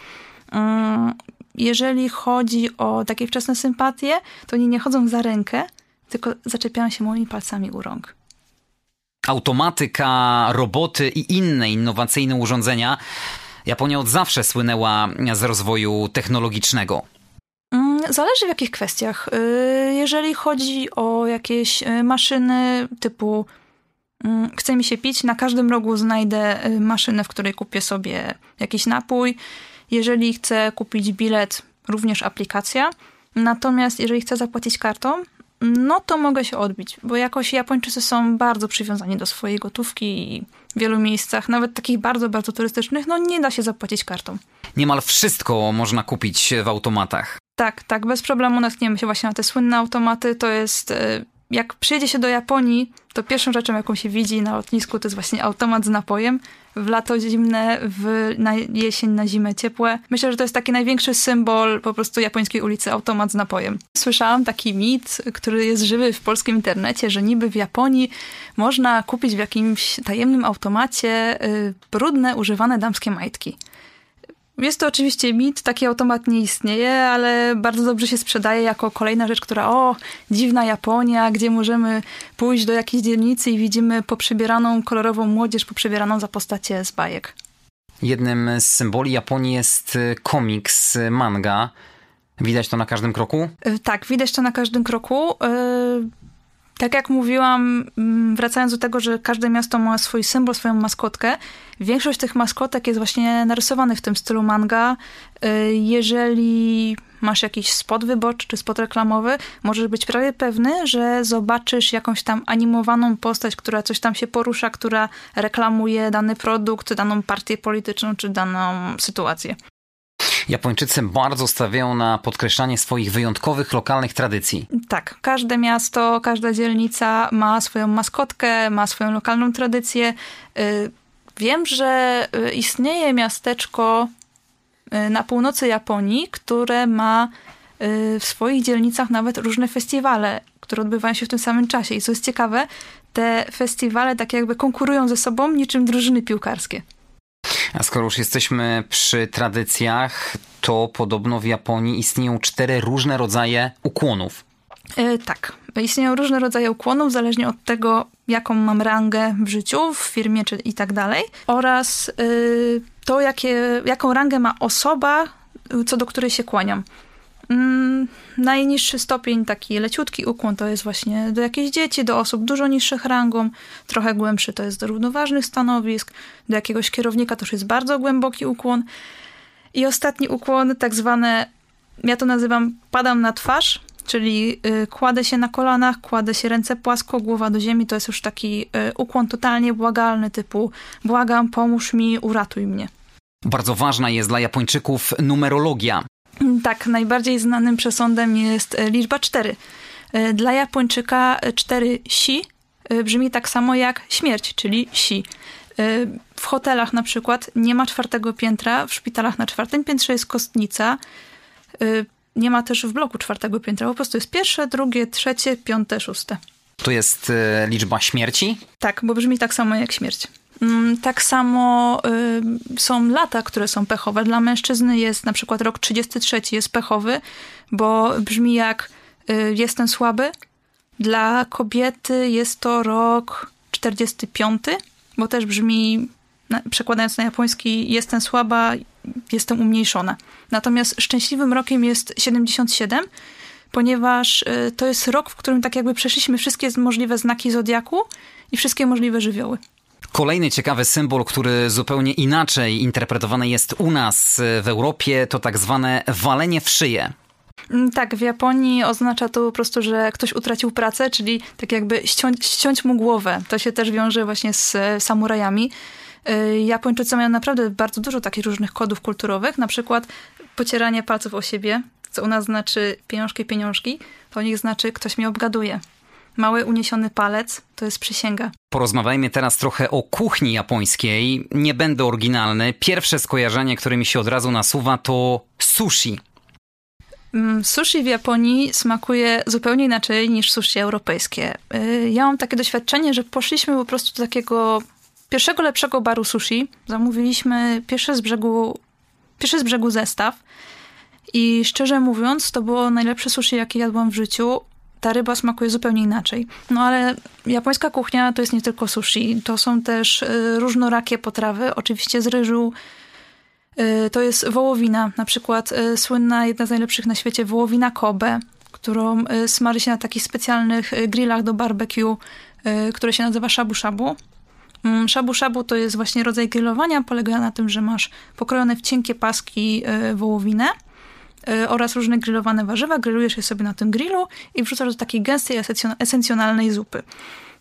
Speaker 2: Jeżeli chodzi o takie wczesne sympatie, to oni nie chodzą za rękę, tylko zaczepiają się moimi palcami u rąk.
Speaker 1: Automatyka, roboty i inne innowacyjne urządzenia. Japonia od zawsze słynęła z rozwoju technologicznego.
Speaker 2: Mm, zależy w jakich kwestiach. Y, jeżeli chodzi o jakieś y, maszyny typu mm, chce mi się pić, na każdym rogu znajdę y, maszynę, w której kupię sobie jakiś napój. Jeżeli chcę kupić bilet, również aplikacja. Natomiast jeżeli chcę zapłacić kartą, no to mogę się odbić, bo jakoś Japończycy są bardzo przywiązani do swojej gotówki i w wielu miejscach, nawet takich bardzo, bardzo turystycznych, no nie da się zapłacić kartą.
Speaker 1: Niemal wszystko można kupić w automatach.
Speaker 2: Tak, tak, bez problemu natkniemy się właśnie na te słynne automaty. To jest e, jak przyjedzie się do Japonii, to pierwszą rzeczą, jaką się widzi na lotnisku, to jest właśnie automat z napojem. W lato zimne, w na jesień, na zimę ciepłe. Myślę, że to jest taki największy symbol po prostu japońskiej ulicy, automat z napojem. Słyszałam taki mit, który jest żywy w polskim internecie, że niby w Japonii można kupić w jakimś tajemnym automacie y, brudne, używane damskie majtki. Jest to oczywiście mit, taki automat nie istnieje, ale bardzo dobrze się sprzedaje jako kolejna rzecz, która o, dziwna Japonia, gdzie możemy pójść do jakiejś dzielnicy i widzimy poprzebieraną kolorową młodzież, poprzebieraną za postacie z bajek.
Speaker 1: Jednym z symboli Japonii jest y, komiks, y, manga. Widać to na każdym kroku?
Speaker 2: Y, tak, widać to na każdym kroku. Tak jak mówiłam, mm, wracając do tego, że każde miasto ma swój symbol, swoją maskotkę, większość tych maskotek jest właśnie narysowanych w tym stylu manga. Y, jeżeli masz jakiś spot wyborczy czy spot reklamowy, możesz być prawie pewny, że zobaczysz jakąś tam animowaną postać, która coś tam się porusza, która reklamuje dany produkt, daną partię polityczną czy daną sytuację.
Speaker 1: Japończycy bardzo stawiają na podkreślanie swoich wyjątkowych lokalnych tradycji.
Speaker 2: Tak, każde miasto, każda dzielnica ma swoją maskotkę, ma swoją lokalną tradycję. Y, wiem, że y, istnieje miasteczko y, na północy Japonii, które ma w swoich dzielnicach nawet różne festiwale, które odbywają się w tym samym czasie. I co jest ciekawe, te festiwale tak jakby konkurują ze sobą niczym drużyny piłkarskie.
Speaker 1: A skoro już jesteśmy przy tradycjach, to podobno w Japonii istnieją cztery różne rodzaje ukłonów.
Speaker 2: Yy, tak. Istnieją różne rodzaje ukłonów, zależnie od tego, jaką mam rangę w życiu, w firmie czy i tak dalej, oraz yy, to, jakie, jaką rangę ma osoba, co do której się kłaniam. Mm, najniższy stopień, taki leciutki ukłon, to jest właśnie do jakichś dzieci, do osób dużo niższych rangą, trochę głębszy to jest do równoważnych stanowisk, do jakiegoś kierownika to już jest bardzo głęboki ukłon. I ostatni ukłon, tak zwane, ja to nazywam padam na twarz, czyli y, kładę się na kolanach, kładę się ręce płasko, głowa do ziemi, to jest już taki y, ukłon totalnie błagalny, typu błagam, pomóż mi, uratuj mnie.
Speaker 1: Bardzo ważna jest dla Japończyków numerologia.
Speaker 2: Tak, najbardziej znanym przesądem jest e, liczba 4. E, dla Japończyka 4 si e, brzmi tak samo jak śmierć, czyli si. W hotelach na przykład nie ma czwartego piętra, w szpitalach na czwartym piętrze jest kostnica. Nie ma też w bloku czwartego piętra, po prostu jest pierwsze, drugie, trzecie, piąte, szóste.
Speaker 1: To jest liczba śmierci?
Speaker 2: Tak, bo brzmi tak samo jak śmierć. Mm, tak samo y, są lata, które są pechowe. Dla mężczyzny jest na przykład rok 33 jest pechowy, bo brzmi jak y, jestem słaby. Dla kobiety jest to rok 45, bo też brzmi, przekładając na japoński, jestem słaba, jestem umniejszona. Natomiast szczęśliwym rokiem jest 77, ponieważ y, to jest rok, w którym tak jakby przeszliśmy wszystkie możliwe znaki zodiaku i wszystkie możliwe żywioły.
Speaker 1: Kolejny ciekawy symbol, który zupełnie inaczej interpretowany jest u nas w Europie, to tak zwane walenie w szyję.
Speaker 2: Mm, tak, w Japonii oznacza to po prostu, że ktoś utracił pracę, czyli tak jakby ściąć, ściąć mu głowę. To się też wiąże właśnie z samurajami. Y, Japończycy mają naprawdę bardzo dużo takich różnych kodów kulturowych, na przykład pocieranie palców o siebie, co u nas znaczy pieniążki, pieniążki, to u nich znaczy ktoś mnie obgaduje. Mały uniesiony palec to jest przysięga.
Speaker 1: Porozmawiajmy teraz trochę o kuchni japońskiej. Nie będę oryginalny. Pierwsze skojarzenie, które mi się od razu nasuwa, to sushi.
Speaker 2: Mm, sushi w Japonii smakuje zupełnie inaczej niż sushi europejskie. Y, ja mam takie doświadczenie, że poszliśmy po prostu do takiego pierwszego lepszego baru sushi. Zamówiliśmy pierwszy z brzegu, pierwszy z brzegu zestaw. I szczerze mówiąc, to było najlepsze sushi, jakie jadłam w życiu. Ta ryba smakuje zupełnie inaczej. No ale japońska kuchnia to jest nie tylko sushi. To są też y, różnorakie potrawy, oczywiście z ryżu, Y, to jest wołowina, na przykład y, słynna, jedna z najlepszych na świecie wołowina Kobe, którą y, smaży się na takich specjalnych grillach do barbecue, które się nazywa shabu shabu. Mm, shabu shabu to jest właśnie rodzaj grillowania, polega na tym, że masz pokrojone w cienkie paski wołowinę oraz różne grillowane warzywa, grillujesz je sobie na tym grillu i wrzucasz do takiej gęstej, esencjonalnej zupy.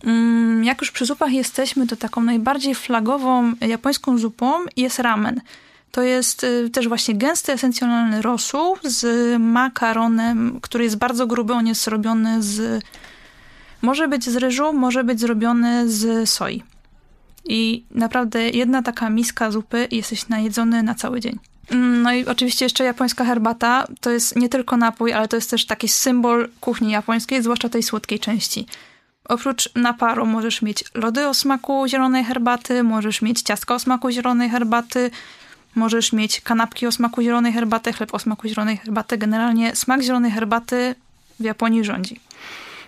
Speaker 2: Mm, jak już przy zupach jesteśmy, to taką najbardziej flagową japońską zupą jest ramen. To jest y, też właśnie gęsty, esencjonalny rosół z makaronem, który jest bardzo gruby. On jest robiony z... Może być z ryżu, może być zrobiony z soi. I naprawdę jedna taka miska zupy jesteś najedzony na cały dzień. No i oczywiście jeszcze japońska herbata to jest nie tylko napój, ale to jest też taki symbol kuchni japońskiej, zwłaszcza tej słodkiej części. Oprócz naparu możesz mieć lody o smaku zielonej herbaty, możesz mieć ciastka o smaku zielonej herbaty, Możesz mieć kanapki o smaku zielonej herbaty, chleb o smaku zielonej herbaty. Generalnie smak zielonej herbaty w Japonii rządzi.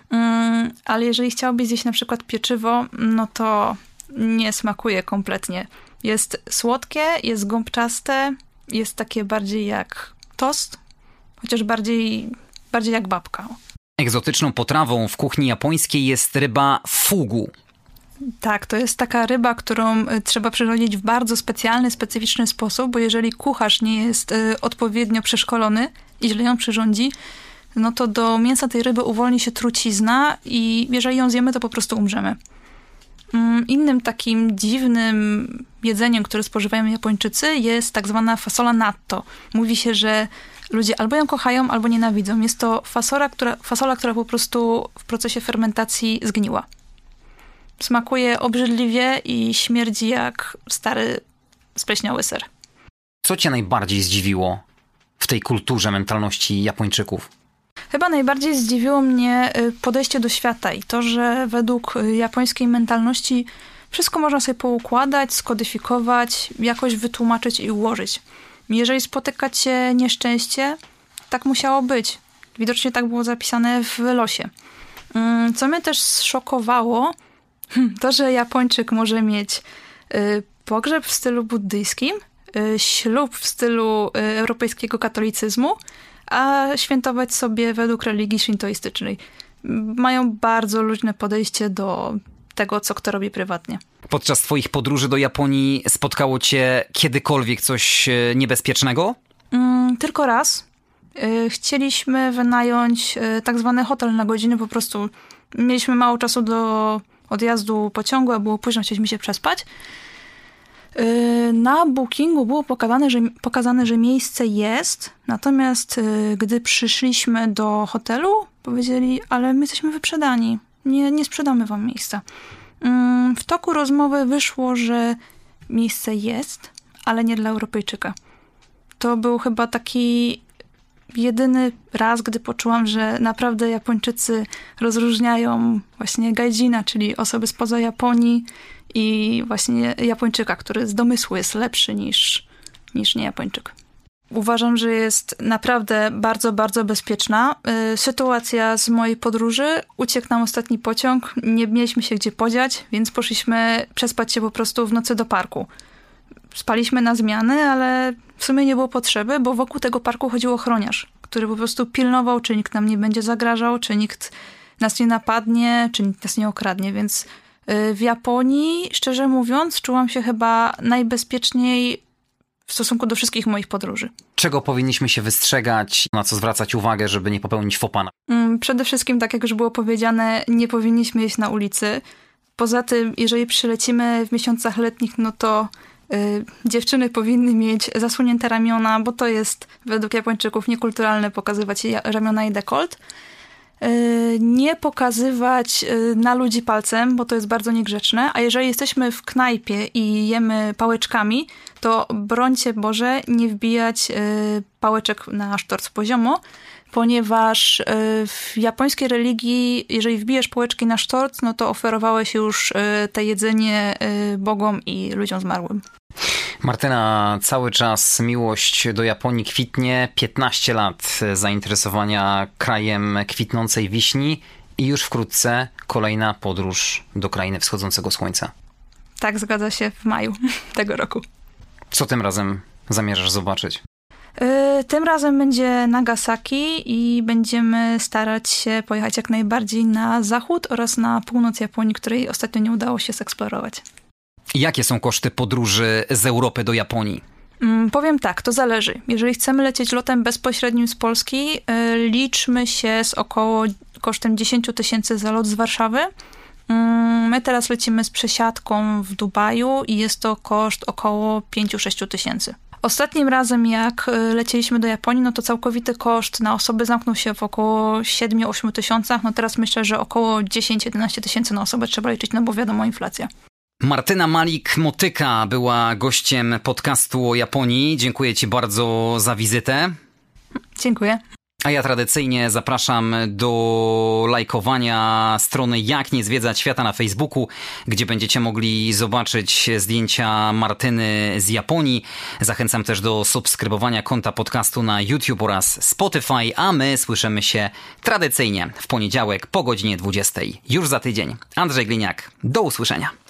Speaker 2: Mm, ale jeżeli chciałbyś zjeść na przykład pieczywo, no to nie smakuje kompletnie. Jest słodkie, jest gąbczaste, jest takie bardziej jak tost, chociaż bardziej, bardziej jak babka.
Speaker 1: Egzotyczną potrawą w kuchni japońskiej jest ryba fugu.
Speaker 2: Tak, to jest taka ryba, którą y, trzeba przyrządzić w bardzo specjalny, specyficzny sposób, bo jeżeli kucharz nie jest y, odpowiednio przeszkolony i źle ją przyrządzi, no to do mięsa tej ryby uwolni się trucizna i jeżeli ją zjemy, to po prostu umrzemy. Mm, innym takim dziwnym jedzeniem, które spożywają Japończycy jest tak zwana fasola natto. Mówi się, że ludzie albo ją kochają, albo nienawidzą. Jest to fasola, która, fasola, która po prostu w procesie fermentacji zgniła. Smakuje obrzydliwie i śmierdzi jak stary, spleśniały ser.
Speaker 1: Co cię najbardziej zdziwiło w tej kulturze mentalności Japończyków?
Speaker 2: Chyba najbardziej zdziwiło mnie y, podejście do świata i to, że według y, japońskiej mentalności wszystko można sobie poukładać, skodyfikować, jakoś wytłumaczyć i ułożyć. Jeżeli spotyka cię nieszczęście, tak musiało być. Widocznie tak było zapisane w losie. Mm, co mnie też szokowało, Hmm, to, że Japończyk może mieć y, pogrzeb w stylu buddyjskim, ślub w stylu europejskiego katolicyzmu, a świętować sobie według religii shintoistycznej. Mają bardzo luźne podejście do tego, co kto robi prywatnie.
Speaker 1: Podczas twoich podróży do Japonii spotkało cię kiedykolwiek coś niebezpiecznego?
Speaker 2: Mm, tylko raz. Chcieliśmy wynająć tak zwany hotel na godzinę, po prostu mieliśmy mało czasu do odjazdu pociągu, a było późno, chcieliśmy się przespać. Y, na bookingu było pokazane że, pokazane, że miejsce jest, natomiast y, gdy przyszliśmy do hotelu, powiedzieli, ale my jesteśmy wyprzedani, nie, nie sprzedamy wam miejsca. Mm, w toku rozmowy wyszło, że miejsce jest, ale nie dla Europejczyka. To był chyba taki jedyny raz, gdy poczułam, że naprawdę Japończycy rozróżniają właśnie gaijina, czyli osoby spoza Japonii i właśnie Japończyka, który z domysłu jest lepszy niż, niż nie Japończyk. Uważam, że jest naprawdę bardzo, bardzo bezpieczna. Y, sytuacja z mojej podróży, uciekł nam ostatni pociąg, nie mieliśmy się gdzie podziać, więc poszliśmy przespać się po prostu w nocy do parku. Spaliśmy na zmiany, ale w sumie nie było potrzeby, bo wokół tego parku chodził ochroniarz, który po prostu pilnował, czy nikt nam nie będzie zagrażał, czy nikt nas nie napadnie, czy nikt nas nie okradnie, więc W Japonii, szczerze mówiąc, czułam się chyba najbezpieczniej w stosunku do wszystkich moich podróży.
Speaker 1: Czego powinniśmy się wystrzegać, na co zwracać uwagę, żeby nie popełnić fopana?
Speaker 2: Mm, przede wszystkim, tak jak już było powiedziane, nie powinniśmy jeść na ulicy. Poza tym, jeżeli przylecimy w miesiącach letnich, no to y, dziewczyny powinny mieć zasłonięte ramiona, bo to jest według Japończyków niekulturalne pokazywać ramiona i dekolt. Y, nie pokazywać y, na ludzi palcem, bo to jest bardzo niegrzeczne, a jeżeli jesteśmy w knajpie i jemy pałeczkami, to brońcie Boże nie wbijać y, pałeczek na sztorc poziomo, ponieważ w japońskiej religii, jeżeli wbijesz pałeczki na sztorc, no to oferowałeś już te jedzenie bogom i ludziom zmarłym.
Speaker 1: Martyna, cały czas miłość do Japonii kwitnie, 15 lat zainteresowania krajem kwitnącej wiśni i już wkrótce kolejna podróż do krainy wschodzącego słońca.
Speaker 2: Tak, zgadza się, w maju tego roku.
Speaker 1: Co tym razem zamierzasz zobaczyć?
Speaker 2: Y, tym razem będzie Nagasaki i będziemy starać się pojechać jak najbardziej na zachód oraz na północ Japonii, której ostatnio nie udało się zeksplorować.
Speaker 1: Jakie są koszty podróży z Europy do Japonii?
Speaker 2: Mm, powiem tak, to zależy. Jeżeli chcemy lecieć lotem bezpośrednim z Polski, y, liczmy się z około kosztem 10 tysięcy za lot z Warszawy. Mm, my teraz lecimy z przesiadką w Dubaju i jest to koszt około 5-6 tysięcy. Ostatnim razem, jak y, lecieliśmy do Japonii, no to całkowity koszt na osobę zamknął się w około 7-8 tysiącach. No teraz myślę, że około 10-11 tysięcy na osobę trzeba liczyć, no bo wiadomo, inflacja.
Speaker 1: Martyna Malik-Motyka była gościem podcastu o Japonii. Dziękuję Ci bardzo za wizytę.
Speaker 2: Dziękuję.
Speaker 1: A ja tradycyjnie zapraszam do lajkowania strony Jak nie zwiedzać świata na Facebooku, gdzie będziecie mogli zobaczyć zdjęcia Martyny z Japonii. Zachęcam też do subskrybowania konta podcastu na YouTube oraz Spotify, a my słyszymy się tradycyjnie w poniedziałek po godzinie 20. Już za tydzień. Andrzej Gliniak. Do usłyszenia.